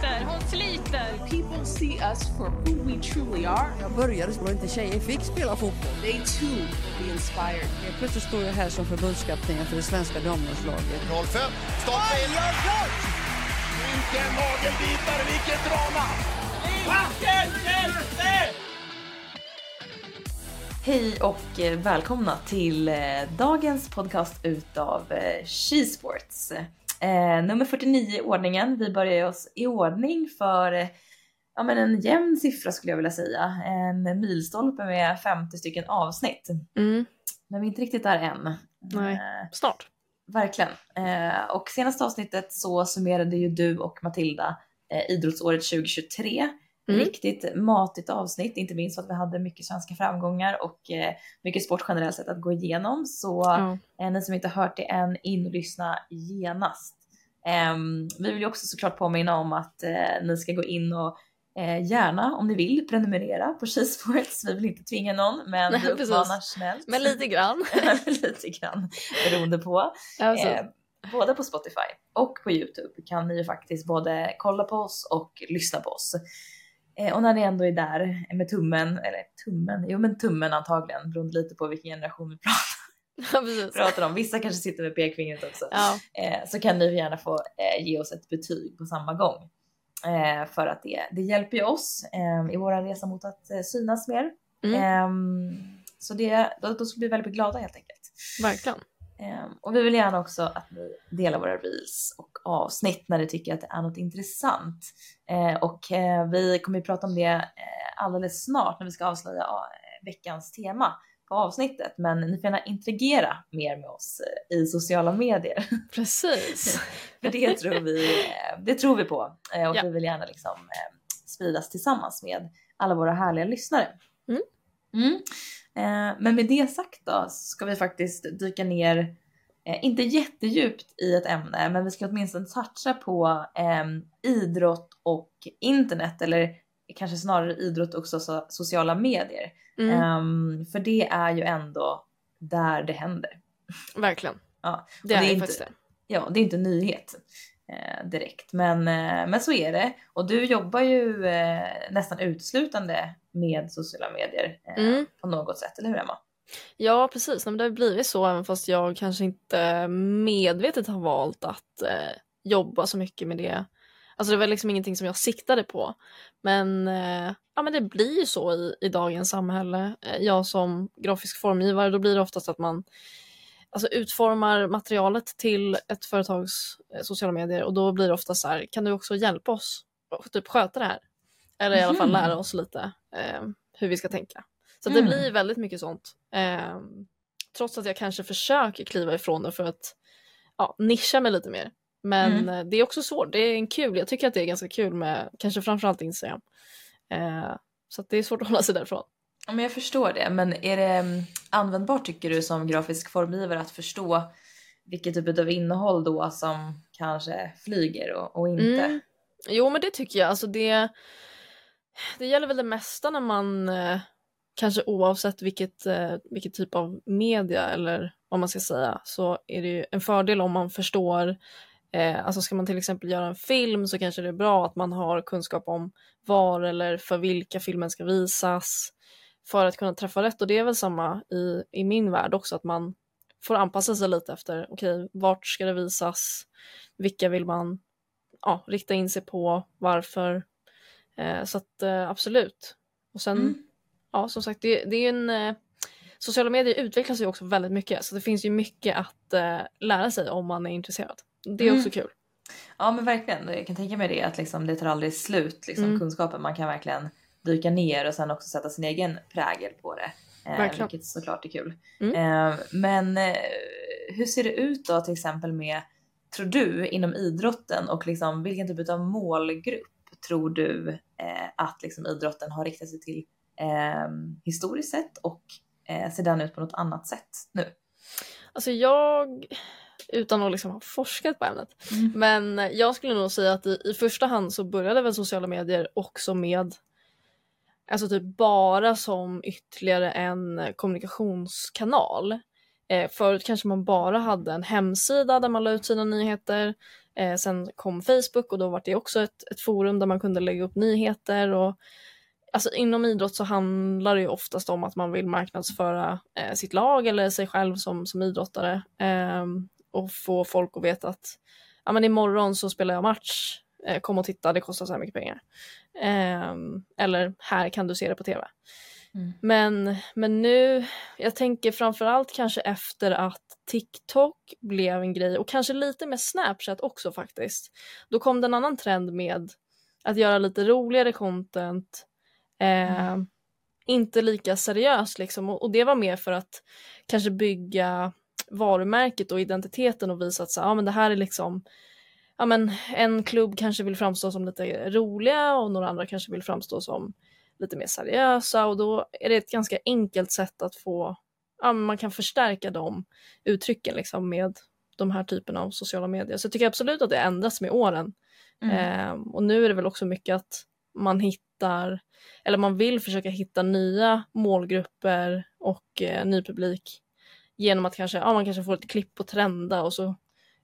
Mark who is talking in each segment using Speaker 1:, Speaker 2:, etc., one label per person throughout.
Speaker 1: Sliter, hon sliter.
Speaker 2: People see us for who we truly are.
Speaker 3: Jag började och inte tjejer fick spela fotboll.
Speaker 2: They too will be inspired.
Speaker 3: Helt plötsligt står jag här som förbundskapten för det svenska damlandslaget.
Speaker 4: 05, stopp in! Vilken nagelbitare, vilket drama!
Speaker 5: Hej och eh, välkomna till eh, dagens podcast utav eh, Skisports. Eh, nummer 49 i ordningen. Vi börjar oss i ordning för eh, ja, men en jämn siffra skulle jag vilja säga. En milstolpe med 50 stycken avsnitt.
Speaker 6: Mm,
Speaker 5: Men vi är inte riktigt där än.
Speaker 6: Nej.
Speaker 5: Eh,
Speaker 6: snart.
Speaker 5: Verkligen. Eh, och senaste avsnittet så summerade ju du och Matilda eh, idrottsåret 2023.
Speaker 6: Mm.
Speaker 5: Riktigt matigt avsnitt, inte minst för att vi hade mycket svenska framgångar och eh, mycket sport generellt sett att gå igenom. Så
Speaker 6: Ja.
Speaker 5: eh, ni som inte hört det än, in och lyssna genast. Ehm, vi vill ju också såklart påminna om att eh, ni ska gå in och eh, gärna, om ni vill, prenumerera på Skisports. Vi vill inte tvinga någon, men
Speaker 6: Nej,
Speaker 5: vi
Speaker 6: precis.
Speaker 5: uppmanar snällt.
Speaker 6: Men lite grann.
Speaker 5: lite grann beroende på.
Speaker 6: Alltså,
Speaker 5: Eh, både på Spotify och på YouTube kan ni ju faktiskt både kolla på oss och lyssna på oss. Eh, och när ni ändå är där med tummen, eller tummen, jo men tummen antagligen, beroende lite på vilken generation vi pratar,
Speaker 6: ja,
Speaker 5: pratar om. Vissa kanske sitter med pekfingret också.
Speaker 6: Ja,
Speaker 5: Eh, så kan ni gärna få eh, ge oss ett betyg på samma gång. Eh, för att det, det hjälper ju oss eh, i vår resa mot att eh, synas mer.
Speaker 6: Mm.
Speaker 5: Ehm, så det, då, då skulle vi bli väldigt glada helt enkelt.
Speaker 6: verkligen.
Speaker 5: Ehm, och vi vill gärna också att ni delar våra reels och avsnitt när ni tycker att det är något intressant. Eh, och eh, vi kommer ju prata om det eh, alldeles snart när vi ska avslöja eh, veckans tema på avsnittet. Men ni får gärna interagera mer med oss i sociala medier.
Speaker 6: Precis.
Speaker 5: För det tror vi, det tror vi på. Och
Speaker 6: Ja.
Speaker 5: vi vill gärna liksom spridas tillsammans med alla våra härliga lyssnare.
Speaker 6: Mm.
Speaker 5: Mm. Eh, Men med det sagt då ska vi faktiskt dyka ner, eh, inte jättedjupt i ett ämne, men vi ska åtminstone toucha på eh, idrott och internet eller kanske snarare idrott och so- sociala medier.
Speaker 6: Mm,
Speaker 5: Ehm, för det är ju ändå där det händer.
Speaker 6: verkligen.
Speaker 5: Ja,
Speaker 6: Det är,
Speaker 5: det är
Speaker 6: ju
Speaker 5: inte-
Speaker 6: det.
Speaker 5: ja, det är inte nyhet direkt, men, eh, men så är det. Och du jobbar ju eh, nästan uteslutande med sociala medier eh,
Speaker 6: Mm.
Speaker 5: på något sätt, eller hur Emma?
Speaker 6: Ja, precis. Men det har blivit så även fast jag kanske inte medvetet har valt att eh, jobba så mycket med det. Alltså det var liksom ingenting som jag siktade på. Men, eh, ja, men det blir ju så i, i dagens samhälle. Eh, jag som grafisk formgivare, då blir det oftast att man alltså, utformar materialet till ett företags eh, sociala medier och då blir det ofta så här, kan du också hjälpa oss att typ sköta det här? Eller i alla fall
Speaker 5: Mhm.
Speaker 6: lära oss lite eh, hur vi ska tänka. Så det
Speaker 5: Mm.
Speaker 6: blir väldigt mycket sånt. Eh, trots att jag kanske försöker kliva ifrån det för att ja, nischa mig lite mer. Men
Speaker 5: Mm.
Speaker 6: eh, det är också svårt. Det är en kul, jag tycker att det är ganska kul med kanske framförallt Instagram. Eh, så det är svårt att hålla sig därifrån.
Speaker 5: Men jag förstår det, men är det mm, användbart tycker du som grafisk formgivare att förstå vilket typ av innehåll då som kanske flyger och, och inte?
Speaker 6: Mm. Jo men det tycker jag. Alltså det, det gäller väl det mesta när man eh, kanske oavsett vilket, eh, vilket typ av media eller vad man ska säga så är det ju en fördel om man förstår eh, alltså ska man till exempel göra en film så kanske det är bra att man har kunskap om var eller för vilka filmen ska visas för att kunna träffa rätt och det är väl samma i, i min värld också att man får anpassa sig lite efter okej vart ska det visas vilka vill man ja, rikta in sig på, varför. Eh, så att eh, absolut. Och sen,
Speaker 5: Mm.
Speaker 6: ja som sagt, det, det är en... Eh, sociala medier utvecklas ju också väldigt mycket så det finns ju mycket att eh, lära sig om man är intresserad. Det är
Speaker 5: Mm.
Speaker 6: också kul.
Speaker 5: Ja men verkligen, jag kan tänka mig det att liksom, det tar aldrig slut liksom,
Speaker 6: Mm.
Speaker 5: kunskapen. Man kan verkligen dyka ner och sen också sätta sin egen prägel på det. Eh, vilket såklart är kul.
Speaker 6: Mm.
Speaker 5: Eh, men eh, hur ser det ut då till exempel med, tror du, inom idrotten och liksom, vilken typ av målgrupp tror du eh, att liksom, idrotten har riktat sig till eh, historiskt sett och ser den ut på något annat sätt nu?
Speaker 6: Alltså jag, utan att liksom ha forskat på ämnet.
Speaker 5: Mm.
Speaker 6: Men jag skulle nog säga att i, i första hand så började väl sociala medier också med Alltså typ bara som ytterligare en kommunikationskanal. Eh, förut kanske man bara hade en hemsida där man la ut sina nyheter. Eh, sen kom Facebook och då var det också ett, ett forum där man kunde lägga upp nyheter. Och, alltså inom idrott så handlar det ju oftast om att man vill marknadsföra eh, sitt lag eller sig själv som, som idrottare. Eh, och få folk att veta att ja, men imorgon så spelar jag match. Eh, kom och titta, det kostar så här mycket pengar. Eh, eller här kan du se det på tv.
Speaker 5: Mm.
Speaker 6: Men, men nu, jag tänker framförallt kanske efter att TikTok blev en grej och kanske lite med Snapchat också faktiskt. Då kom det en annan trend med att göra lite roligare content, eh,
Speaker 5: Mm.
Speaker 6: inte lika seriöst liksom och, och det var mer för att kanske bygga varumärket och identiteten och visa att så, ja, men det här är liksom ja, men en klubb kanske vill framstå som lite roliga och några andra kanske vill framstå som lite mer seriösa och då är det ett ganska enkelt sätt att få, ja, men man kan förstärka de uttrycken liksom med de här typerna av sociala medier. Så jag tycker absolut att det ändras med åren.
Speaker 5: Mm.
Speaker 6: Ehm, och nu är det väl också mycket att man hittar, eller man vill försöka hitta nya målgrupper och eh, ny publik genom att kanske, ja man kanske får ett klipp på trenda och så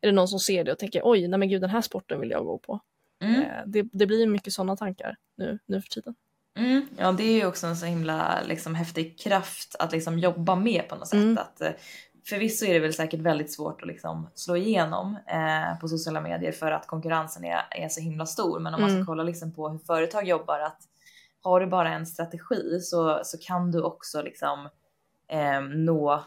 Speaker 6: är det någon som ser det och tänker oj, nej men gud den här sporten vill jag gå på.
Speaker 5: Mm.
Speaker 6: Eh, det, det blir mycket sådana tankar nu, nu för tiden.
Speaker 5: Mm, ja det är ju också en så himla liksom, häftig kraft att liksom, jobba med på något sätt.
Speaker 6: Mm.
Speaker 5: Att, eh, förvisso är det väl säkert väldigt svårt att liksom, slå igenom eh, på sociala medier för att konkurrensen är, är så himla stor. Men om man
Speaker 6: Mm.
Speaker 5: ska kolla liksom, på hur företag jobbar att har du bara en strategi så, så kan du också liksom, eh, nå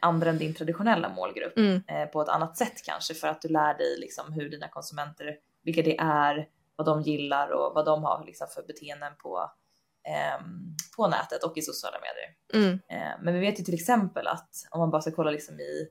Speaker 5: andra än din traditionella målgrupp
Speaker 6: Mm.
Speaker 5: eh, på ett annat sätt kanske för att du lär dig liksom, hur dina konsumenter, vilka det är, vad de gillar och vad de har liksom, för beteenden på, ehm, på nätet och i sociala medier.
Speaker 6: Mm.
Speaker 5: Eh, men vi vet ju till exempel att om man bara ska kolla liksom i,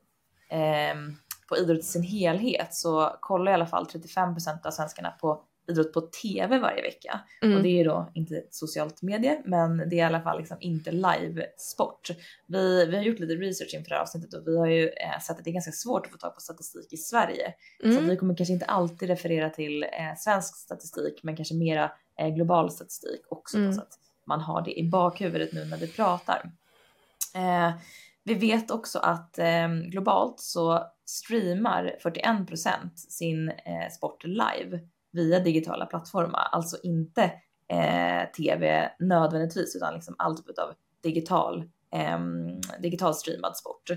Speaker 5: ehm, på idrott i sin helhet så kollar i alla fall 35% av svenskarna på idrott på TV varje vecka.
Speaker 6: Mm.
Speaker 5: Och det är ju då inte socialt medie, men det är i alla fall liksom inte live-sport. Vi, vi har gjort lite research inför det här avsnittet och vi har ju eh, sett att det är ganska svårt att få tag på statistik i Sverige. Så
Speaker 6: Mm.
Speaker 5: att vi kommer kanske inte alltid referera till eh, svensk statistik, men kanske mera eh, global statistik också.
Speaker 6: Mm.
Speaker 5: Så att man har det i bakhuvudet nu när vi pratar. Eh, vi vet också att eh, globalt så streamar 41% sin eh, sport live via digitala plattformar, alltså inte eh, tv nödvändigtvis utan liksom all typ av digital, eh, digital streamad sport.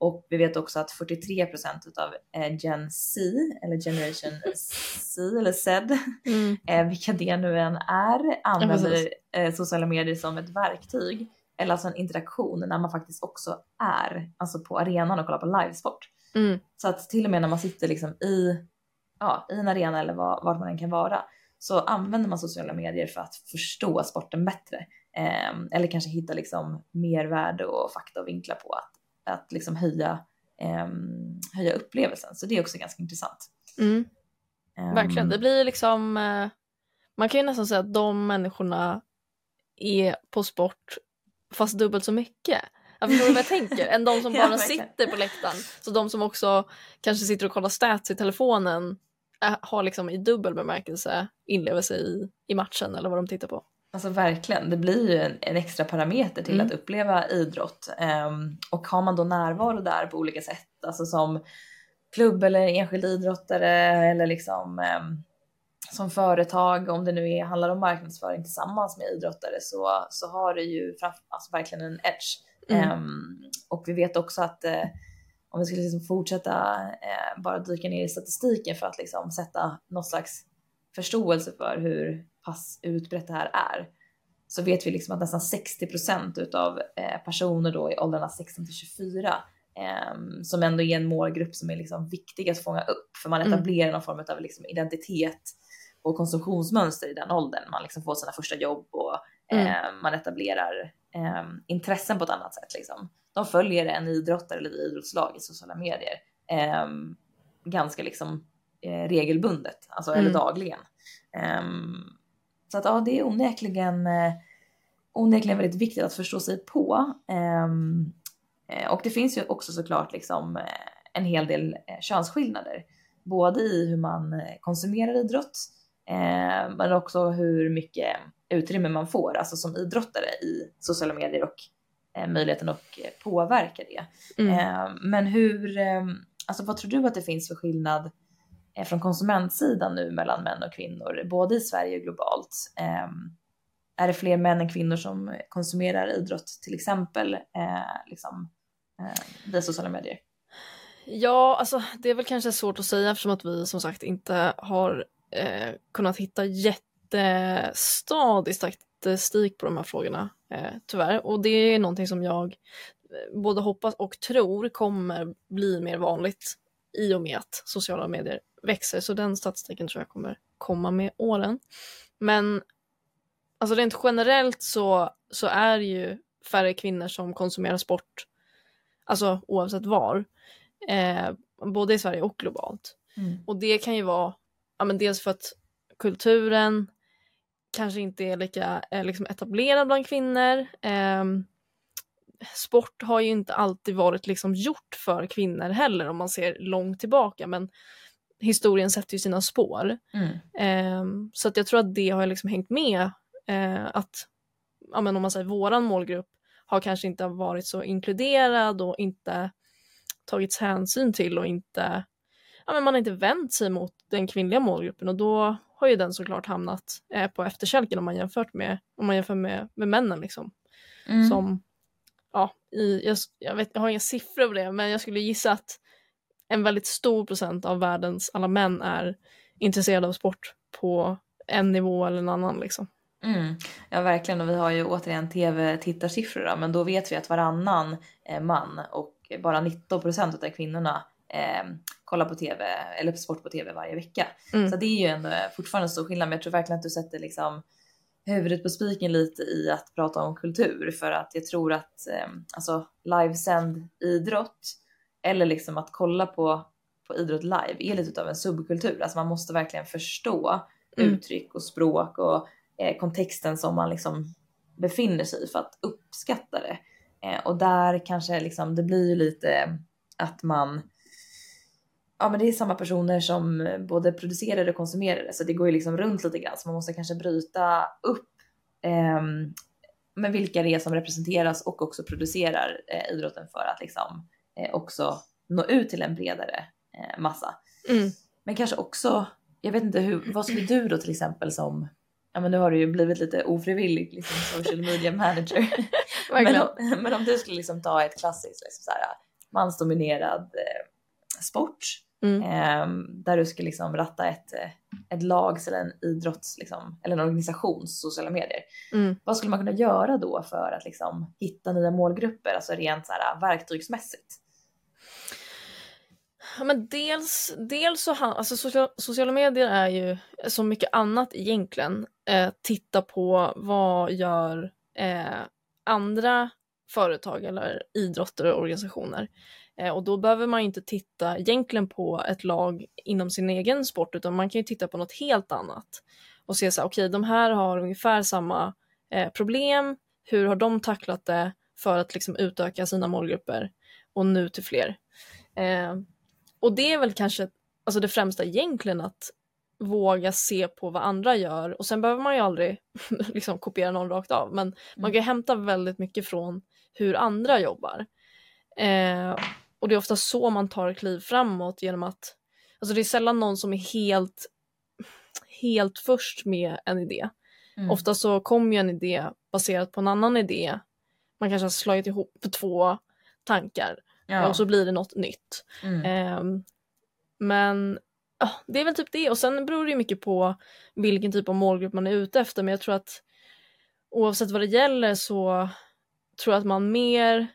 Speaker 5: Och vi vet också att 43% utav eh, Gen Z eller Generation C eller Z,
Speaker 6: Mm.
Speaker 5: eh, vilka det nu än är, använder eh, sociala medier som ett verktyg eller alltså en interaktion när man faktiskt också är alltså på arenan och kollar på livesport.
Speaker 6: Mm.
Speaker 5: Så att till och med när man sitter liksom i, ja, i en arena eller var, vart man än kan vara så använder man sociala medier för att förstå sporten bättre. Ehm, eller kanske hitta liksom mervärde och fakta och vinklar på att, att liksom höja, ehm, höja upplevelsen. Så det är också ganska intressant.
Speaker 6: Mm.
Speaker 5: Ehm,
Speaker 6: Verkligen, det blir liksom, eh, man kan ju nästan säga att de människorna är på sport fast dubbelt så mycket. Jag förstår vad jag tänker? Än de som
Speaker 5: Ja,
Speaker 6: bara
Speaker 5: verkligen.
Speaker 6: sitter på läktaren. Så de som också kanske sitter och kollar stats i telefonen eh, har liksom i dubbel bemärkelse inlevelse i, i matchen eller vad de tittar på.
Speaker 5: Alltså verkligen, det blir ju en, en extra parameter till
Speaker 6: Mm.
Speaker 5: att uppleva idrott. Ehm, och har man då närvaro där på olika sätt, alltså som klubb eller enskild idrottare eller liksom ehm, som företag, om det nu är, handlar om marknadsföring tillsammans med idrottare så, så har det ju framför, alltså verkligen en edge.
Speaker 6: Mm.
Speaker 5: Ehm, och vi vet också att eh, om vi skulle liksom fortsätta eh, bara dyka ner i statistiken för att liksom sätta någon slags förståelse för hur pass utbrett det här är så vet vi liksom att nästan 60 procent utav eh, personer då i åldrarna 16 till 24 ehm, som ändå är en målgrupp som är liksom viktig att fånga upp för man
Speaker 6: Mm.
Speaker 5: etablerar någon form av liksom identitet och konsumtionsmönster i den åldern. Man liksom får sina första jobb och
Speaker 6: Mm.
Speaker 5: eh, man etablerar eh, intressen på ett annat sätt. Liksom. De följer en idrottare eller idrottslag i sociala medier eh, ganska liksom eh, regelbundet, alltså eller
Speaker 6: Mm.
Speaker 5: dagligen. Ehm, så att ja, det är onekligen, eh, onekligen väldigt viktigt att förstå sig på. Ehm, eh, och det finns ju också såklart liksom eh, en hel del eh, könsskillnader. Både i hur man eh, konsumerar idrott eh, men också hur mycket utrymme man får, alltså som idrottare i sociala medier och eh, möjligheten att eh, påverka det.
Speaker 6: Mm.
Speaker 5: Eh, men hur, eh, alltså vad tror du att det finns för skillnad eh, från konsumentsidan nu mellan män och kvinnor, både i Sverige och globalt? Eh, är det fler män än kvinnor som konsumerar idrott till exempel eh, liksom, eh, via sociala medier?
Speaker 6: Ja, alltså det är väl kanske svårt att säga eftersom att vi som sagt inte har eh, kunnat hitta jättestadig statistik på de här frågorna eh, tyvärr. Och det är någonting som jag eh, både hoppas och tror kommer bli mer vanligt i och med att sociala medier växer. Så den statistiken tror jag kommer komma med åren. Men alltså rent generellt så, så är det ju färre kvinnor som konsumerar sport, alltså oavsett var, eh, både i Sverige och globalt.
Speaker 5: Mm.
Speaker 6: Och det kan ju vara, ja men dels för att kulturen kanske inte är lika eh, liksom etablerad bland kvinnor. Ehm, sport har ju inte alltid varit liksom gjort för kvinnor heller om man ser långt tillbaka men historien sätter ju sina spår.
Speaker 5: Mm.
Speaker 6: Ehm, så att jag tror att det har liksom hängt med. Eh, att ja, men om man säger våran målgrupp har kanske inte varit så inkluderad och inte tagits hänsyn till och inte ja, men man har inte vänt sig mot den kvinnliga målgruppen och då har ju den såklart hamnat eh, på efterkälken om man, jämfört med, om man jämför med, med männen. Liksom.
Speaker 5: Mm.
Speaker 6: Som, ja, i, jag, jag, vet, jag har inga siffror på det men jag skulle gissa att en väldigt stor procent av världens alla män är intresserade av sport på en nivå eller en annan. Liksom.
Speaker 5: Mm. Ja verkligen och vi har ju återigen tv-tittarsiffror men då vet vi att varannan eh, man och bara 19 procent av kvinnorna eh, kollar på tv eller på sport på tv varje vecka.
Speaker 6: Mm.
Speaker 5: Så det är ju ändå fortfarande en stor skillnad men jag tror verkligen att du sätter liksom huvudet på spiken lite i att prata om kultur för att jag tror att eh, alltså livesänd idrott eller liksom att kolla på, på idrott live är lite av en subkultur. Alltså man måste verkligen förstå
Speaker 6: Mm.
Speaker 5: uttryck och språk och eh, kontexten som man liksom befinner sig i för att uppskatta det. Eh, och där kanske liksom det blir ju lite att man Ja men det är samma personer som både producerar och konsumerar det så det går ju liksom runt lite grann så man måste kanske bryta upp ehm, med vilka det är som representeras och också producerar eh, idrotten för att liksom eh, också nå ut till en bredare eh, massa.
Speaker 6: Mm.
Speaker 5: Men kanske också, jag vet inte hur, vad skulle du då till exempel som, ja men nu har du ju blivit lite ofrivillig liksom social media manager. men, om, men om du skulle liksom ta ett klassiskt liksom så här, mansdominerad eh, sport
Speaker 6: Mm.
Speaker 5: eh, där du skulle liksom ratta ett, ett lags eller en idrotts liksom, eller en organisations sociala medier.
Speaker 6: Mm.
Speaker 5: Vad skulle man kunna göra då för att liksom hitta nya målgrupper, alltså rent så här verktygsmässigt?
Speaker 6: Ja, men dels, dels så alltså social, sociala medier är ju som mycket annat egentligen. Eh, titta på vad gör eh, andra företag eller idrotter och organisationer. Eh, och då behöver man inte titta egentligen på ett lag inom sin egen sport utan man kan ju titta på något helt annat. Och se så här, okej de här har ungefär samma eh, problem, hur har de tacklat det för att liksom utöka sina målgrupper och nu till fler. Eh, och det är väl kanske alltså det främsta egentligen att våga se på vad andra gör och sen behöver man ju aldrig liksom kopiera någon rakt av men man kan ju hämta väldigt mycket från hur andra jobbar. Eh, och det är ofta så man tar kliv framåt genom att alltså det är sällan någon som är helt helt först med en idé.
Speaker 5: Mm.
Speaker 6: Ofta så kommer ju en idé baserat på en annan idé. Man kanske har slagit ihop två tankar
Speaker 5: ja.
Speaker 6: och så blir det något nytt.
Speaker 5: mm.
Speaker 6: Ehm, men ja, det är väl typ det och sen beror det mycket på vilken typ av målgrupp man är ute efter men jag tror att oavsett vad det gäller så tror jag att man mer,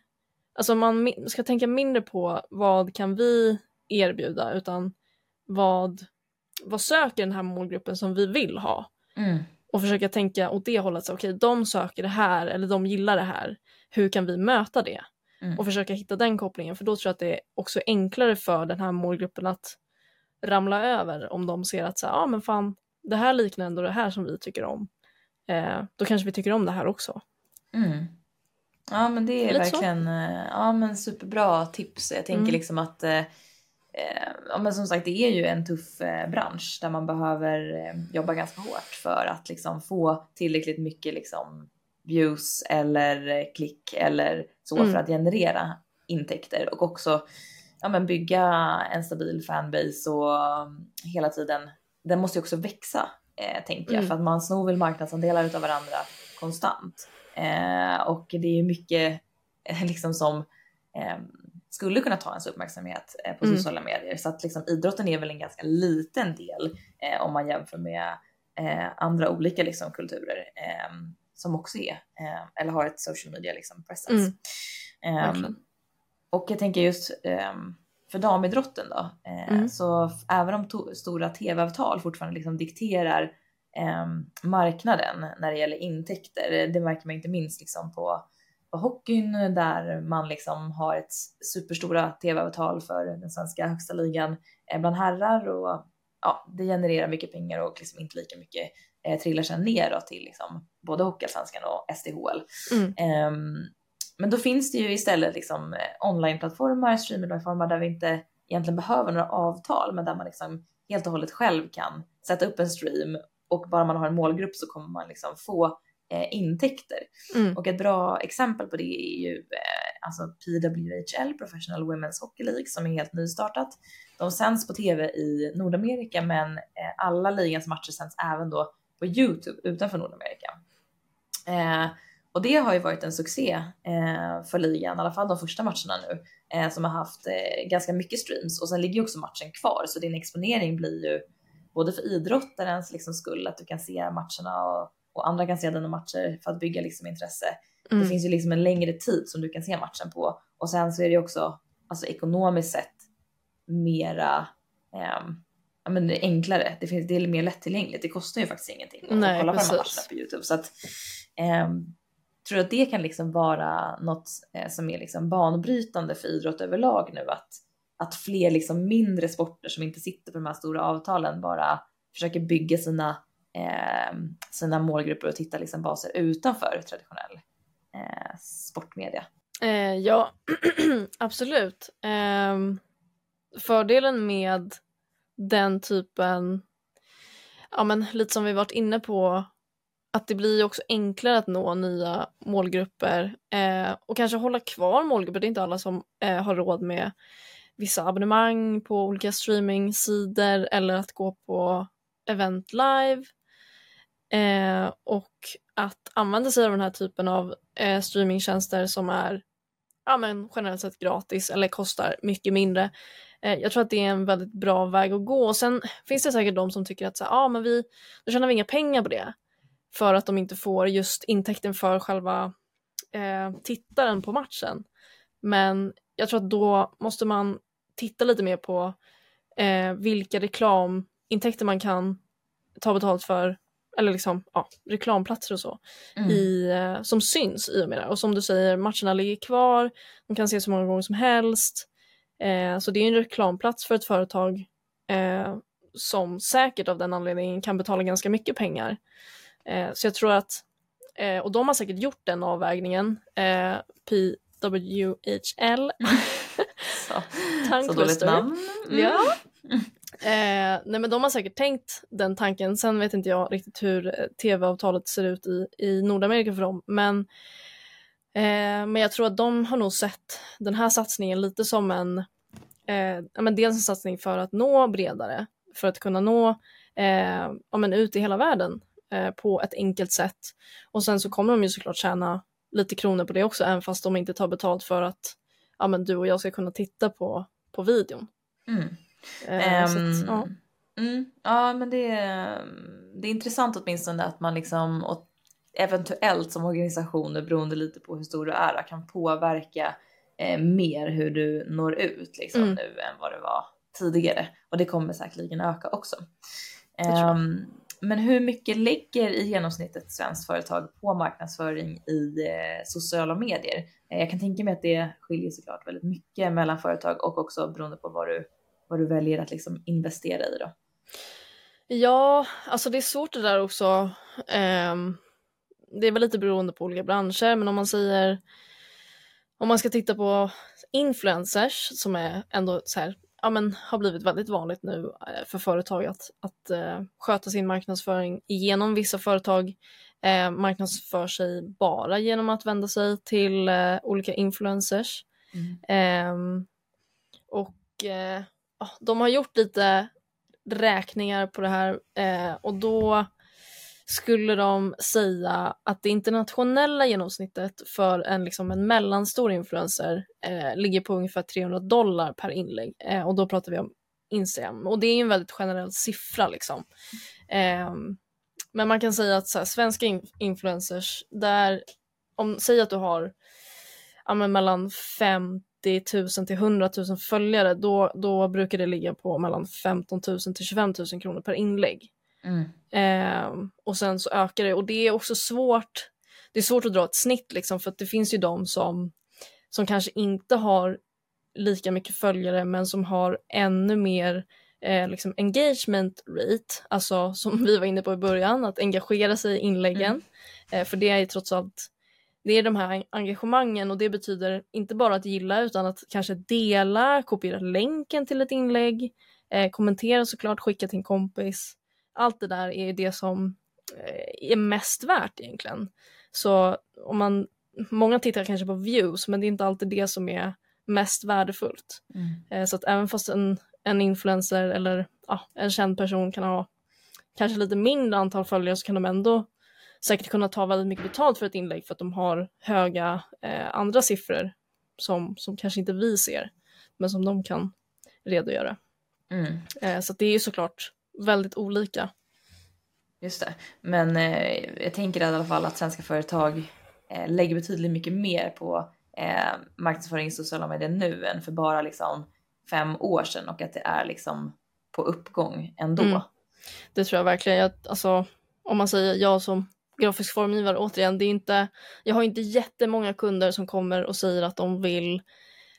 Speaker 6: alltså man ska tänka mindre på vad kan vi erbjuda utan vad, vad söker den här målgruppen som vi vill ha
Speaker 5: Mm.
Speaker 6: och försöka tänka åt det hållet, okej de söker det här eller de gillar det här, hur kan vi möta det?
Speaker 5: Mm.
Speaker 6: Och försöka hitta den kopplingen för då tror jag att det är också enklare för den här målgruppen att ramla över om de ser att så här, ah, men fan, det här liknar ändå det här som vi tycker om. Eh, då kanske vi tycker om det här också.
Speaker 5: Mm. Ja men det är
Speaker 6: Lite
Speaker 5: verkligen eh, ja, men superbra tips. Jag tänker
Speaker 6: Mm.
Speaker 5: liksom att eh, eh, ja, men som sagt, det är ju en tuff bransch där man behöver eh, jobba ganska hårt för att liksom få tillräckligt mycket liksom views eller klick eller så
Speaker 6: Mm.
Speaker 5: för att generera intäkter och också ja, men bygga en stabil fanbase och hela tiden. Den måste ju också växa eh, tänker jag
Speaker 6: Mm.
Speaker 5: för att man snor väl marknadsandelar utav varandra konstant eh, och det är ju mycket eh, liksom som eh, skulle kunna ta ens uppmärksamhet eh, på
Speaker 6: Mm.
Speaker 5: sociala medier så att liksom idrotten är väl en ganska liten del eh, om man jämför med eh, andra olika liksom kulturer som också är eller har ett social media liksom presence.
Speaker 6: Mm. Verkligen.
Speaker 5: och jag tänker just för damidrotten då,
Speaker 6: Mm.
Speaker 5: så även om to- stora tv-avtal fortfarande liksom dikterar ehm, marknaden när det gäller intäkter, det märker man inte minst liksom på, på hockeyn där man liksom har ett superstora tv-avtal för den svenska högsta ligan eh, bland herrar och ja, det genererar mycket pengar och liksom inte lika mycket eh, trillar sen ner till liksom både Hockeyallsvenskan och SDHL.
Speaker 6: Mm.
Speaker 5: Ehm, men då finns det ju istället liksom eh, onlineplattformar, streamingplattformar där vi inte egentligen behöver några avtal, men där man liksom helt och hållet själv kan sätta upp en stream och bara man har en målgrupp så kommer man liksom få eh, intäkter.
Speaker 6: Mm.
Speaker 5: Och ett bra exempel på det är ju eh, alltså PWHL, Professional Women's Hockey League, som är helt nystartat. De sänds på tv i Nordamerika, men eh, alla ligans matcher sänds även då på YouTube utanför Nordamerika. Eh, och det har ju varit en succé eh, för ligan, i alla fall de första matcherna nu, eh, som har haft eh, ganska mycket streams och sen ligger ju också matchen kvar så din exponering blir ju både för idrottarens liksom skull, att du kan se matcherna och, och andra kan se dina matcher för att bygga liksom intresse. Det
Speaker 6: Mm.
Speaker 5: finns ju liksom en längre tid som du kan se matchen på och sen så är det också alltså ekonomiskt sett mera ja, men det är enklare. Det, finns, det är mer lättillgängligt. Det kostar ju faktiskt ingenting att
Speaker 6: Nej,
Speaker 5: kolla på de här
Speaker 6: precis.
Speaker 5: matcherna på Youtube. Så att, ehm, tror att det kan liksom vara något eh, som är liksom banbrytande för idrott överlag nu att, att fler liksom mindre sporter som inte sitter på de här stora avtalen bara försöker bygga sina, eh, sina målgrupper och titta liksom baser utanför traditionell eh, sportmedia.
Speaker 6: Eh, ja, absolut. Ehm, fördelen med den typen, ja men lite som vi varit inne på, att det blir också enklare att nå nya målgrupper eh, och kanske hålla kvar målgrupper. Det är inte alla som eh, har råd med vissa abonnemang på olika streamingsidor eller att gå på event live. Eh, och att använda sig av den här typen av eh, streamingtjänster som är ja, men generellt sett gratis eller kostar mycket mindre. Eh, jag tror att det är en väldigt bra väg att gå. Och sen finns det säkert de som tycker att så här, ah, men vi, då tjänar vi inga pengar på det. För att de inte får just intäkten för själva eh, tittaren på matchen. Men jag tror att då måste man titta lite mer på eh, vilka reklamintäkter man kan ta betalt för eller liksom ja, reklamplatser och så i, eh, som syns i och med det. Och som du säger, matcherna ligger kvar, de kan ses så många gånger som helst. Eh, så det är en reklamplats för ett företag eh, som säkert av den anledningen kan betala ganska mycket pengar. Eh, så jag tror att, eh, och de har säkert gjort den avvägningen, eh, PWHL,
Speaker 5: Så,
Speaker 6: Tongue
Speaker 5: så dåligt namn. Mm.
Speaker 6: Ja. Eh, nej men de har säkert tänkt den tanken. Sen vet inte jag riktigt hur eh, tv-avtalet ser ut i, i Nordamerika för dem. Men, eh, men jag tror att de har nog sett den här satsningen lite som en, eh, ja, men dels en satsning för att nå bredare. För att kunna nå eh, ja, men ut i hela världen eh, på ett enkelt sätt. Och sen så kommer de ju såklart tjäna lite kronor på det också, även fast de inte tar betalt för att ja, men du och jag ska kunna titta på, på videon.
Speaker 5: Mm.
Speaker 6: Eh,
Speaker 5: Ehm,
Speaker 6: att, ja.
Speaker 5: mm, ja, men det är, det är intressant åtminstone att man liksom och eventuellt som organisationer beroende lite på hur stor du är kan påverka eh, mer hur du når ut liksom
Speaker 6: Mm.
Speaker 5: nu än vad det var tidigare och det kommer säkerligen öka också. Ehm, men hur mycket lägger i genomsnitt ett svenskt företag på marknadsföring i eh, sociala medier? Eh, jag kan tänka mig att det skiljer såklart väldigt mycket mellan företag och också beroende på vad du vad du väljer att liksom investera i då.
Speaker 6: Ja, alltså det är svårt det där också. Ehm, det är väl lite beroende på olika branscher, men om man säger om man ska titta på influencers som är ändå så här ja, men, har blivit väldigt vanligt nu eh, för företag att, att eh, sköta sin marknadsföring genom vissa företag eh, marknadsför sig bara genom att vända sig till eh, olika influencers. Ehm, och eh, ja, de har gjort lite räkningar på det här och då skulle de säga att det internationella genomsnittet för en, liksom en mellanstor influencer eh, ligger på ungefär 300 dollar per inlägg. Eh, och då pratar vi om Instagram. Och det är en väldigt generell siffra liksom. Eh, men man kan säga att så här, svenska in influencers, där, om, säg att du har ja, men mellan 50 000 till 100 000 följare, då, då brukar det ligga på mellan 15 000 till 25 000 kronor per inlägg.
Speaker 5: Mm.
Speaker 6: Eh, och sen så ökar det och det är också svårt. Det är svårt att dra ett snitt liksom för att det finns ju de som, som kanske inte har lika mycket följare men som har ännu mer eh, liksom engagement rate, alltså som vi var inne på i början, att engagera sig i inläggen.
Speaker 5: Mm.
Speaker 6: Eh, för det är ju trots allt det är de här engagemangen och det betyder inte bara att gilla utan att kanske dela, kopiera länken till ett inlägg, eh, kommentera såklart, skicka till en kompis. Allt det där är det som eh, är mest värt egentligen. Så om man, många tittar kanske på views men det är inte alltid det som är mest värdefullt.
Speaker 5: Mm.
Speaker 6: Eh, så att även fast en, en influencer eller ja, en känd person kan ha kanske lite mindre antal följare så kan de ändå säkert kunna ta väldigt mycket betalt för ett inlägg för att de har höga eh, andra siffror som, som kanske inte vi ser men som de kan redogöra.
Speaker 5: Mm.
Speaker 6: Eh, så det är ju såklart väldigt olika.
Speaker 5: Just det. Men eh, jag tänker i alla fall att svenska företag eh, lägger betydligt mycket mer på eh, marknadsföring i sociala medier nu än för bara liksom fem år sedan och att det är liksom på uppgång ändå.
Speaker 6: Mm. Det tror jag verkligen. Jag, alltså, om man säger jag som grafisk formgivare, återigen, det är inte, jag har inte jättemånga kunder som kommer och säger att de vill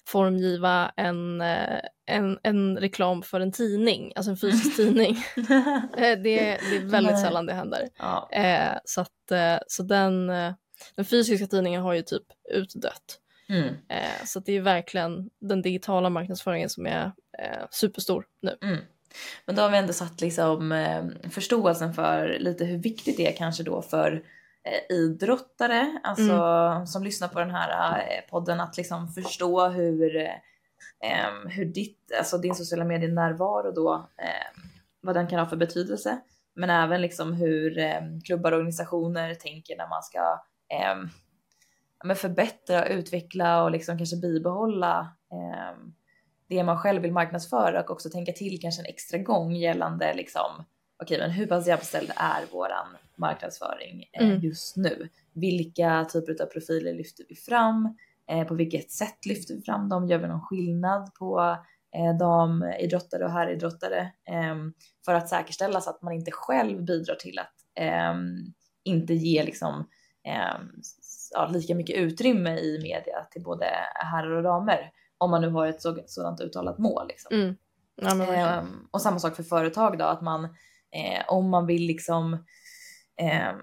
Speaker 6: formgiva en, eh, en, en reklam för en tidning, alltså en fysisk tidning. Eh, det, det är väldigt sällan det händer.
Speaker 5: Ja.
Speaker 6: Eh, så att, eh, så den, den fysiska tidningen har ju typ utdött.
Speaker 5: Mm.
Speaker 6: Eh, så det är verkligen den digitala marknadsföringen som är eh, superstor nu.
Speaker 5: Mm. Men då har vi ändå satt liksom förståelsen för lite hur viktigt det är kanske då för idrottare, alltså som lyssnar på den här eh, podden att liksom förstå hur, eh, hur ditt, alltså din sociala medier närvaro då, eh, vad den kan ha för betydelse. Men även liksom hur eh, klubbar och organisationer tänker när man ska ja, men förbättra, utveckla och liksom kanske bibehålla em, det man själv vill marknadsföra och också tänka till kanske en extra gång gällande liksom okej, men hur pass jämställd är våran marknadsföring eh,
Speaker 6: Mm.
Speaker 5: just nu? Vilka typer av profiler lyfter vi fram? Eh, på vilket sätt lyfter vi fram dem? Gör vi någon skillnad på eh, damidrottare och herridrottare? ehm, för att säkerställa så att man inte själv bidrar till att ehm, inte ge liksom ehm, ja, lika mycket utrymme i media till både herrar och damer om man nu har ett så, sådant uttalat mål. Liksom.
Speaker 6: Mm. Ja,
Speaker 5: och samma sak för företag då, att man eh, om man vill liksom ehm,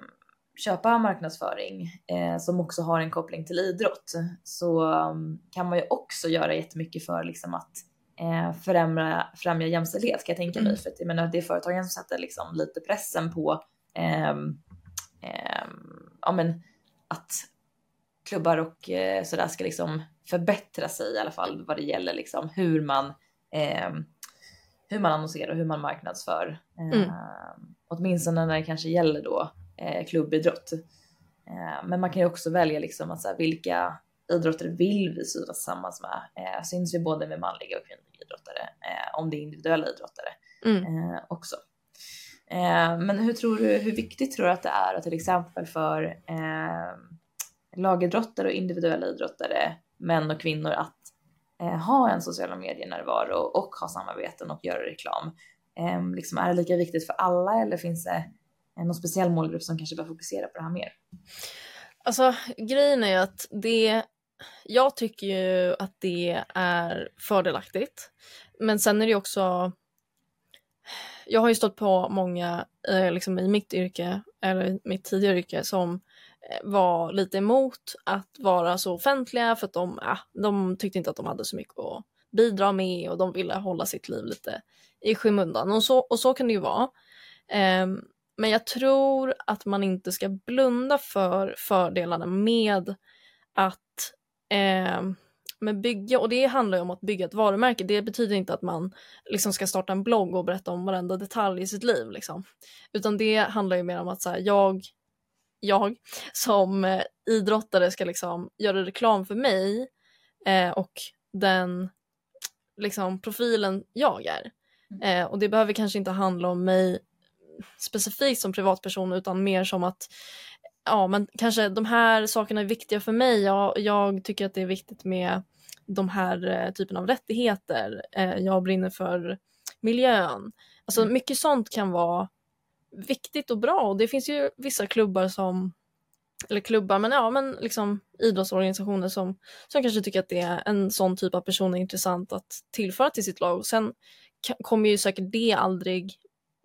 Speaker 5: köpa marknadsföring eh, som också har en koppling till idrott så um, kan man ju också göra jättemycket för liksom att eh, främja, främja jämställdhet kan jag tänka mig.
Speaker 6: Mm.
Speaker 5: För att jag menar, det är företagen som sätter liksom lite pressen på ehm, ehm, ja, men att klubbar och eh, sådär ska liksom förbättra sig i alla fall vad det gäller liksom hur man ehm, hur man annonserar och hur man marknadsför.
Speaker 6: Mm.
Speaker 5: Eh, åtminstone när det kanske gäller då eh, klubbidrott. Eh, men man kan ju också välja liksom att så här, vilka idrottare vill vi synas tillsammans med? Eh, syns vi både med manliga och kvinnliga idrottare? Eh, om det är individuella idrottare
Speaker 6: Mm.
Speaker 5: eh, också. Eh, men hur tror du, hur viktigt tror du att det är att till exempel för eh, lagidrottare och individuella idrottare, män och kvinnor att eh, Eh, ha en sociala medier-närvaro och ha samarbeten och göra reklam? Eh, liksom, är det lika viktigt för alla eller finns det eh, någon speciell målgrupp som kanske bör fokusera på det här mer?
Speaker 6: Alltså grejen är ju att det, jag tycker ju att det är fördelaktigt. Men sen är det ju också, jag har ju stått på många eh, liksom i mitt yrke, eller mitt tidigare yrke, som eh, var lite emot att vara så offentliga för att de, ja, de tyckte inte att de hade så mycket att bidra med och de ville hålla sitt liv lite i skymundan. Och så, och så kan det ju vara. Um, men jag tror att man inte ska blunda för fördelarna med att um, med bygga, och det handlar ju om att bygga ett varumärke. Det betyder inte att man liksom ska starta en blogg och berätta om varenda detalj i sitt liv. Liksom. Utan det handlar ju mer om att så här, jag, jag som eh, idrottare ska liksom göra reklam för mig eh, och den liksom, profilen jag är. Mm. Eh, och det behöver kanske inte handla om mig specifikt som privatperson utan mer som att ja, men kanske de här sakerna är viktiga för mig. Jag, jag tycker att det är viktigt med de här eh, typen av rättigheter. Eh, jag brinner för miljön. Alltså mm. mycket sånt kan vara viktigt och bra och det finns ju vissa klubbar som eller klubbar, men ja, men liksom idrottsorganisationer som, som kanske tycker att det är en sån typ av person är intressant att tillföra till sitt lag. Och sen kommer ju säkert det aldrig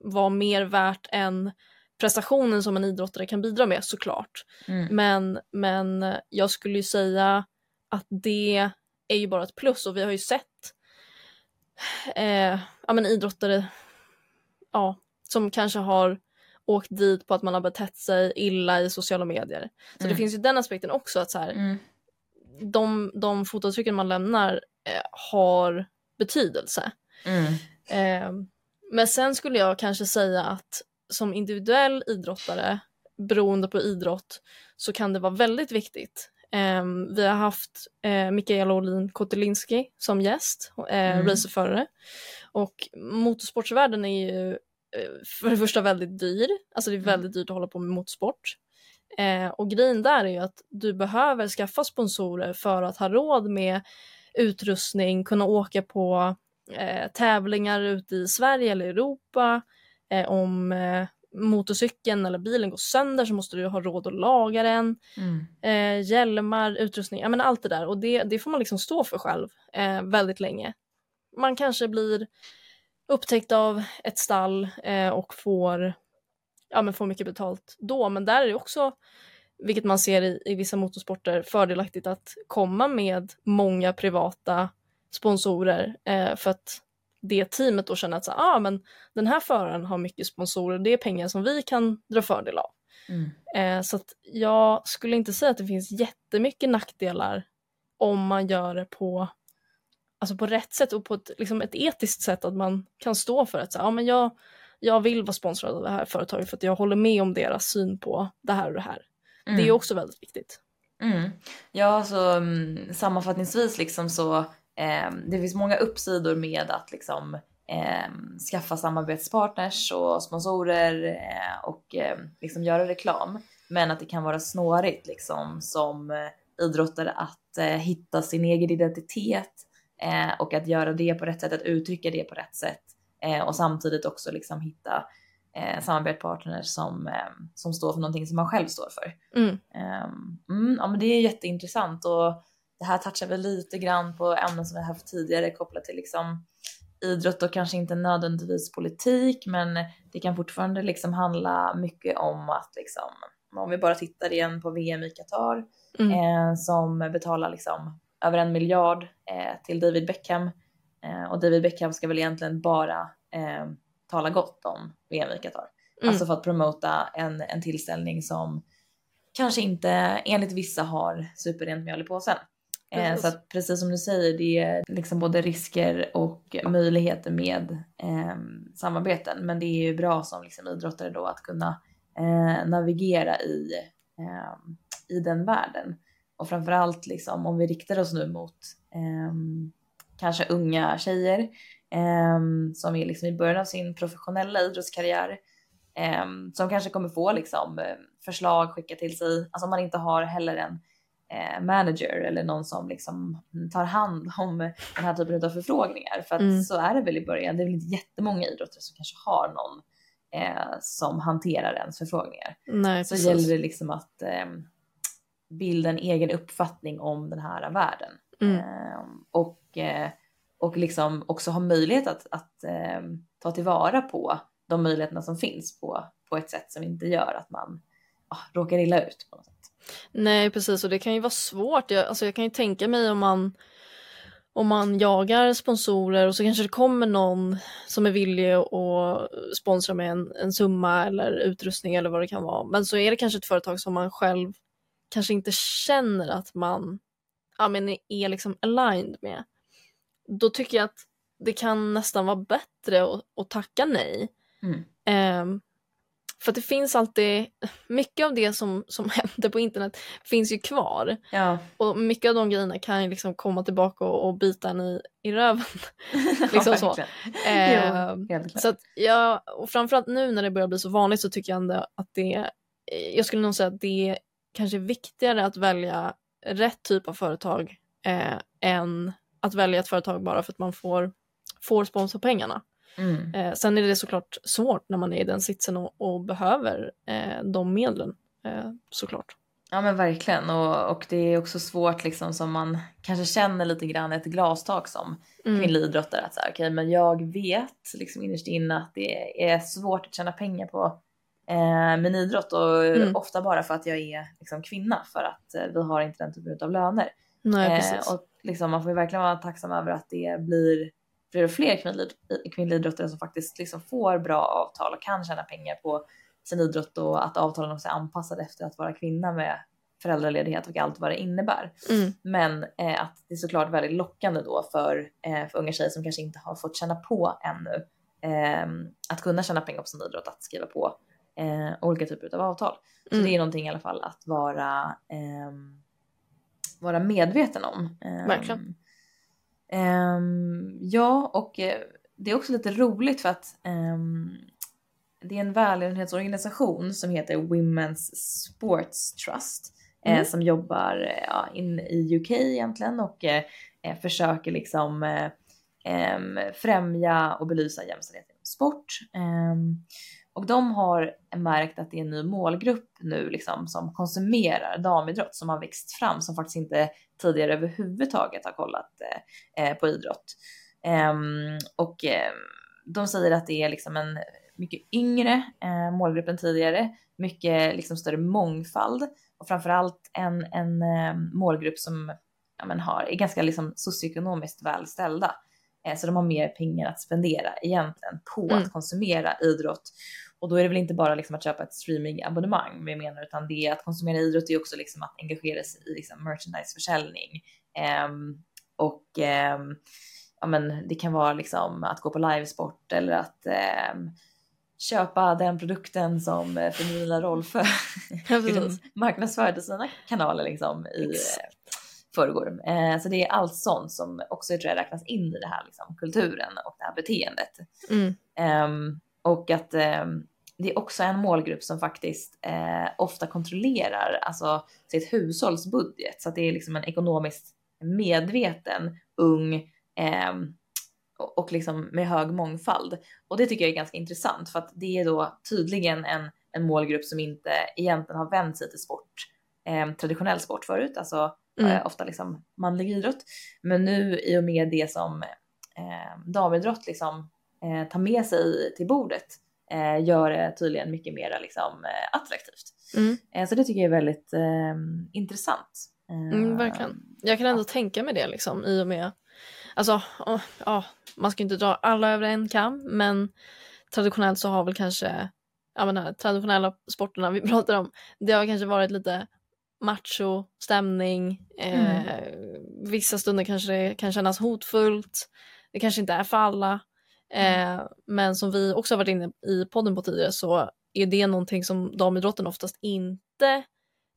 Speaker 6: vara mer värt än prestationen som en idrottare kan bidra med såklart. Mm. Men, men jag skulle ju säga att det är ju bara ett plus och vi har ju sett eh, ja, men idrottare ja, som kanske har åkt dit på att man har betett sig illa i sociala medier. Så mm. det finns ju den aspekten också att så här, mm. de, de fotavtrycken man lämnar eh, har betydelse. Mm. Eh, men sen skulle jag kanske säga att som individuell idrottare, beroende på idrott, så kan det vara väldigt viktigt. Um, vi har haft uh, Mikaela Olin Kotelinski som gäst, uh, mm. racerförare. Och motorsportsvärlden är ju för det första väldigt dyr, alltså det är mm. väldigt dyrt att hålla på med motorsport. Uh, och grejen där är ju att du behöver skaffa sponsorer för att ha råd med utrustning, kunna åka på eh, tävlingar ute i Sverige eller Europa. Eh, om eh, motorcykeln eller bilen går sönder så måste du ha råd att laga den. Mm. Eh, hjälmar, utrustning, ja men allt det där och det, det får man liksom stå för själv eh, väldigt länge. Man kanske blir upptäckt av ett stall eh, och får, ja, men får mycket betalt då men där är det också vilket man ser i, i vissa motorsporter fördelaktigt att komma med många privata sponsorer eh, för att det teamet då känner att så, ah, men den här föraren har mycket sponsorer, det är pengar som vi kan dra fördel av. Mm. Eh, så att jag skulle inte säga att det finns jättemycket nackdelar om man gör det på, alltså på rätt sätt och på ett, liksom ett etiskt sätt att man kan stå för att så, ah, men jag, jag vill vara sponsrad av det här företaget för att jag håller med om deras syn på det här och det här. Mm. Det är mm. också väldigt viktigt.
Speaker 5: Mm. Ja, så alltså, um, sammanfattningsvis liksom så eh, det finns många uppsidor med att liksom eh, skaffa samarbetspartners och sponsorer eh, och ehm, liksom göra reklam. Men att det kan vara snårigt liksom som eh, idrottare att eh, hitta sin egen identitet eh, och att göra det på rätt sätt, att uttrycka det på rätt sätt och samtidigt också liksom hitta eh, samarbetspartners som, eh, som står för någonting som man själv står för. Mm. Um, mm, ja, men det är jätteintressant och det här touchar väl lite grann på ämnen som vi haft tidigare kopplat till liksom idrott och kanske inte nödvändigtvis politik, men det kan fortfarande liksom handla mycket om att liksom, om vi bara tittar igen på VM i Qatar mm. eh, som betalar liksom över en miljard eh, till David Beckham eh, och David Beckham ska väl egentligen bara eh, tala gott om VM i Qatar. Mm. Alltså för att promota en, en tillställning som kanske inte enligt vissa har superrent mjöl i påsen. Eh, så att precis som du säger, det är liksom både risker och möjligheter med eh, samarbeten. Men det är ju bra som liksom idrottare då att kunna eh, navigera i, eh, i den världen. Och framförallt liksom om vi riktar oss nu mot ehm, kanske unga tjejer ehm, som är liksom i början av sin professionella idrottskarriär. Ehm, som kanske kommer få liksom eh, förslag skickat till sig. Alltså om man inte har heller en eh, manager eller någon som liksom tar hand om den här typen av förfrågningar. För att mm. så är det väl i början. Det är väl inte jättemånga idrottare som kanske har någon eh, som hanterar ens förfrågningar.
Speaker 6: Nej,
Speaker 5: så gäller det liksom att eh, bilda en egen uppfattning om den här världen. Mm. Eh, och, eh, och liksom också ha möjlighet att, att eh, ta tillvara på de möjligheterna som finns på, på ett sätt som inte gör att man ah, råkar illa ut. På något sätt.
Speaker 6: Nej precis och det kan ju vara svårt. Jag, alltså jag kan ju tänka mig om man om man jagar sponsorer och så kanske det kommer någon som är villig att sponsra med en, en summa eller utrustning eller vad det kan vara. Men så är det kanske ett företag som man själv kanske inte känner att man ja, men är liksom aligned med. Då tycker jag att det kan nästan vara bättre att, att tacka nej.
Speaker 5: Mm.
Speaker 6: Um, för att det finns alltid, mycket av det som, som händer på internet finns ju kvar.
Speaker 5: Ja,
Speaker 6: Och mycket av de grejerna kan ju liksom komma tillbaka och, och bita en i, i röven. liksom så.
Speaker 5: verkligen.
Speaker 6: Eh,
Speaker 5: Jo,
Speaker 6: så att jag, och framförallt nu när det börjar bli så vanligt så tycker jag ändå att det, eh, jag skulle nog säga att det kanske viktigare att välja rätt typ av företag eh, än att välja ett företag bara för att man får, får sponsorpengarna.
Speaker 5: Mm.
Speaker 6: Eh, sen är det såklart svårt när man är i den sitsen och, och behöver eh, de medlen eh, såklart.
Speaker 5: Ja men verkligen och, och det är också svårt liksom som man kanske känner lite grann ett glastak som
Speaker 6: Mm.
Speaker 5: kvinnlig idrottare att säga okej men jag vet liksom innerst inne att det är svårt att tjäna pengar på eh, min idrott och
Speaker 6: Mm.
Speaker 5: ofta bara för att jag är liksom kvinna för att eh, vi har inte den typen av löner.
Speaker 6: Nej,
Speaker 5: Eh, och liksom, man får ju verkligen vara tacksam över att det blir fler och fler kvinnliga, kvinnliga idrottare som faktiskt liksom får bra avtal och kan tjäna pengar på sin idrott och att avtalen också är anpassade efter att vara kvinna med föräldraledighet och allt vad det innebär.
Speaker 6: Mm.
Speaker 5: Men eh, att det är såklart väldigt lockande då för, eh, för unga tjejer som kanske inte har fått känna på ännu eh, att kunna tjäna pengar på sin idrott, att skriva på eh, olika typer av avtal. Så
Speaker 6: Mm.
Speaker 5: det är någonting i alla fall att vara, ehm, vara medveten om. Ehm,
Speaker 6: Verkligen.
Speaker 5: ehm, ja, och eh, det är också lite roligt för att ehm, det är en välgörenhetsorganisation som heter Women's Sports Trust eh,
Speaker 6: Mm.
Speaker 5: som jobbar eh, ja, in i UK egentligen och eh, eh, försöker liksom eh, em, främja och belysa jämställdhet inom sport. Och de har märkt att det är en ny målgrupp nu liksom som konsumerar damidrott som har växt fram som faktiskt inte tidigare överhuvudtaget har kollat eh, eh, på idrott. Em, och em, de säger att det är liksom en mycket yngre eh, målgrupp än tidigare, mycket liksom större mångfald och framförallt en, en eh, målgrupp som ja, men har, är ganska liksom socioekonomiskt välställda. Eh, så de har mer pengar att spendera egentligen på
Speaker 6: Mm.
Speaker 5: att konsumera idrott. Och då är det väl inte bara liksom att köpa ett streamingabonnemang vi menar, utan det är att konsumera idrott är också liksom att engagera sig i liksom merchandiseförsäljning. Ehm, och ehm, ja, men det kan vara liksom att gå på livesport eller att ehm, köpa den produkten som Femina Rolfö marknadsförde sina kanaler liksom i
Speaker 6: Exakt.
Speaker 5: eh, förrgår. Eh, så det är allt sånt som också tror jag räknas in i det här liksom, kulturen och det här beteendet.
Speaker 6: Mm.
Speaker 5: Ehm, och att ehm, det är också en målgrupp som faktiskt eh, ofta kontrollerar alltså, sitt hushålls budget. Så att det är liksom en ekonomiskt medveten, ung och, och liksom med hög mångfald. Och det tycker jag är ganska intressant för att det är då tydligen en, en målgrupp som inte egentligen har vänt sig till sport, eh, traditionell sport förut, alltså
Speaker 6: Mm.
Speaker 5: eh, ofta liksom manlig idrott. Men nu i och med det som eh, damidrott liksom eh, tar med sig till bordet eh, gör det tydligen mycket mer liksom, eh, attraktivt.
Speaker 6: Mm.
Speaker 5: Eh, så det tycker jag är väldigt eh, intressant. Eh,
Speaker 6: Mm, verkligen. Jag kan ändå tänka mig det liksom i och med, alltså åh, ja, man ska inte dra alla över en kam, men traditionellt så har väl kanske, ja men här traditionella sporterna vi pratar om, det har kanske varit lite macho stämning, eh, vissa stunder kanske det kan kännas hotfullt, det kanske inte är för alla, eh, men som vi också har varit inne i podden på tidigare så är det någonting som damidrotten oftast inte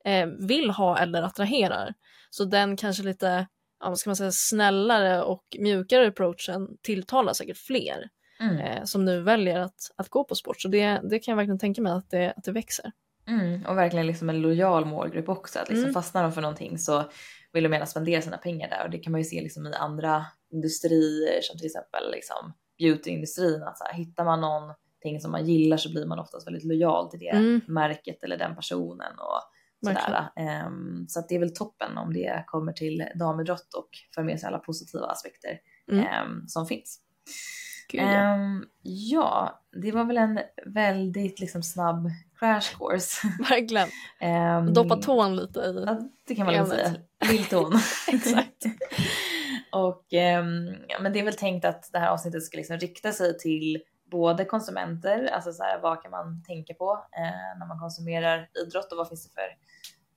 Speaker 6: eh, vill ha eller attraherar. Så den kanske lite, ja, ska man säga, snällare och mjukare approachen tilltalar säkert fler
Speaker 5: Mm.
Speaker 6: eh, som nu väljer att, att gå på sport. Så det, det kan jag verkligen tänka mig att det, att det växer.
Speaker 5: Mm, och verkligen liksom en lojal målgrupp också. Att liksom
Speaker 6: Mm.
Speaker 5: fastnar de för någonting så vill de gärna spendera sina pengar där. Och det kan man ju se liksom i andra industrier som till exempel liksom beautyindustrin. Att så här, hittar man någonting som man gillar så blir man oftast väldigt lojal till det
Speaker 6: Mm.
Speaker 5: märket eller den personen. Och sådär. Ehm, så det är väl toppen om det kommer till damidrott och för med sig alla positiva aspekter
Speaker 6: Mm.
Speaker 5: ehm, som finns.
Speaker 6: Gud, ja.
Speaker 5: Ehm, ja, det var väl en väldigt liksom snabb crash course.
Speaker 6: Verkligen.
Speaker 5: Ehm,
Speaker 6: Doppa tån lite i.
Speaker 5: Ja, det kan man
Speaker 6: ämnet.
Speaker 5: säga. Lilltån.
Speaker 6: Exakt.
Speaker 5: Och ehm, ja, men det är väl tänkt att det här avsnittet ska liksom rikta sig till både konsumenter, alltså så här, vad kan man tänka på eh, när man konsumerar idrott och vad finns det för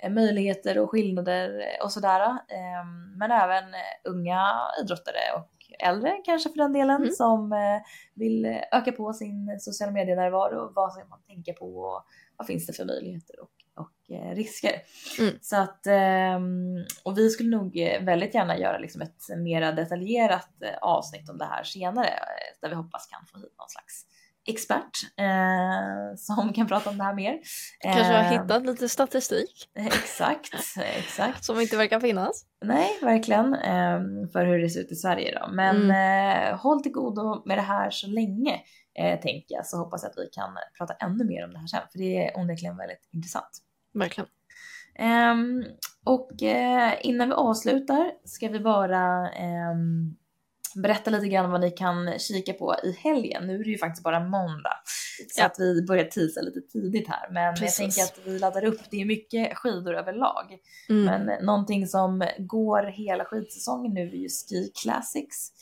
Speaker 5: eh, möjligheter och skillnader eh, och sådär. Eh, men även eh, unga idrottare och äldre kanske för den delen
Speaker 6: Mm.
Speaker 5: som eh, vill eh, öka på sin sociala medier-närvaro. Vad ska man tänka på och vad finns det för möjligheter och, och eh, risker?
Speaker 6: Mm.
Speaker 5: Så att, ehm, och vi skulle nog eh, väldigt gärna göra liksom ett mera detaljerat eh, avsnitt om det här senare eh, där vi hoppas kan få hit någon slags expert eh, som kan prata om det här mer.
Speaker 6: Kanske har
Speaker 5: Eh,
Speaker 6: hittat lite statistik
Speaker 5: Exakt, exakt.
Speaker 6: som inte verkar finnas.
Speaker 5: Nej, verkligen. ehm, för hur det ser ut i Sverige då. Men eh, håll till godo med det här så länge, eh, tänker jag. Så hoppas jag att vi kan prata ännu mer om det här sen. För det är onekligen väldigt intressant.
Speaker 6: Verkligen.
Speaker 5: Ehm, och eh, innan vi avslutar ska vi bara ehm, berätta lite grann vad ni kan kika på i helgen. Nu är det ju faktiskt bara måndag. Så
Speaker 6: Ja.
Speaker 5: att vi börjar teasa lite tidigt här. Men
Speaker 6: Precis.
Speaker 5: jag tänker att vi laddar upp. Det är mycket skidor överlag.
Speaker 6: Mm.
Speaker 5: Men någonting som går hela skidsäsongen nu är ju Ski Classics.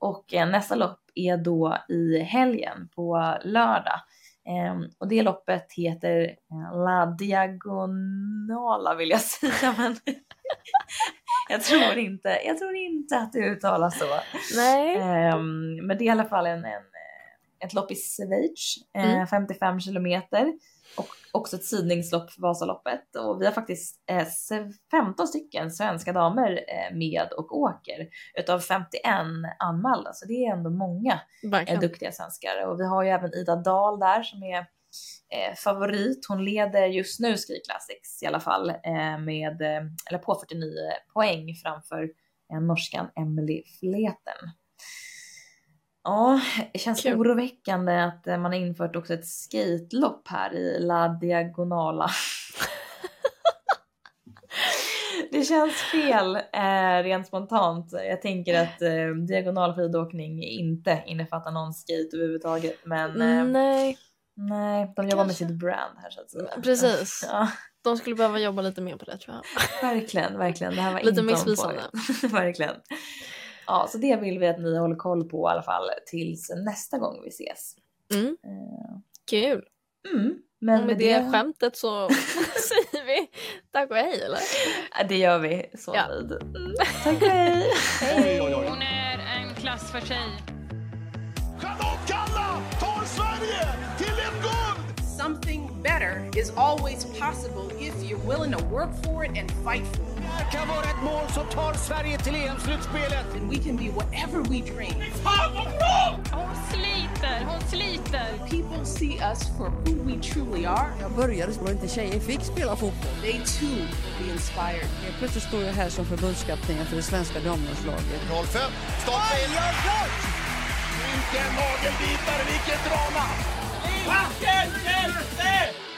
Speaker 5: Och eh, nästa lopp är då i helgen på lördag. Ehm, och det loppet heter eh, La Diagonala vill jag säga men jag tror inte, jag tror inte att det uttalas så.
Speaker 6: Nej.
Speaker 5: Ehm, men det är i alla fall en, en, ett lopp i Schweiz, eh,
Speaker 6: Mm.
Speaker 5: 55 kilometer. Och också ett sidningslopp för Vasaloppet. Och vi har faktiskt eh, 15 stycken svenska damer eh, med och åker. Utav 51 anmälda, så det är ändå många eh,
Speaker 6: Verkligen.
Speaker 5: duktiga svenskar. Och vi har ju även Ida Dahl där som är eh, favorit. Hon leder just nu Ski Classics i alla fall eh, med, eh, eller på 49 poäng framför eh, norskan Emily Fleten. Ja, det känns
Speaker 6: Kul.
Speaker 5: oroväckande att eh, man har infört också ett skatelopp här i La Diagonala. Det känns fel eh, rent spontant. Jag tänker att eh, diagonal skidåkning inte innefattar någon skate överhuvudtaget. Men eh,
Speaker 6: Nej,
Speaker 5: nej, de jobbar med
Speaker 6: Kanske.
Speaker 5: sitt brand här så att säga.
Speaker 6: precis.
Speaker 5: Ja,
Speaker 6: De skulle behöva jobba lite mer på det tror jag.
Speaker 5: verkligen, verkligen. Det här var
Speaker 6: Lite missvisande.
Speaker 5: verkligen. Ja, så det vill vi att ni håller koll på i alla fall tills nästa gång vi ses.
Speaker 6: Mm.
Speaker 5: Eh,
Speaker 6: Kul.
Speaker 5: Mm, men
Speaker 6: och med det skämtet så säger vi tack och hej eller?
Speaker 5: Ja, Det gör vi. Så
Speaker 6: Ja.
Speaker 5: nöjd. Mm, tack och hej.
Speaker 4: Oj.
Speaker 1: Hon är en klass för sig.
Speaker 2: Better is always possible if you're willing to work for it and fight for it.
Speaker 7: Det här kan vara ett mål som tar Sverige till EM-slutspelet.
Speaker 2: And we can be whatever we dream.
Speaker 4: Fan vad bra!
Speaker 1: Hon sliter, hon sliter.
Speaker 2: People see us for who we truly are.
Speaker 3: Jag började och inte tjejer fick spela fotboll.
Speaker 2: They too will be inspired.
Speaker 3: Helt plötsligt står jag här som förbundskapten för det svenska damlandslaget.
Speaker 4: 05, stopp in! Vilken nagelbitare, vilket drama! Vilken hjälte!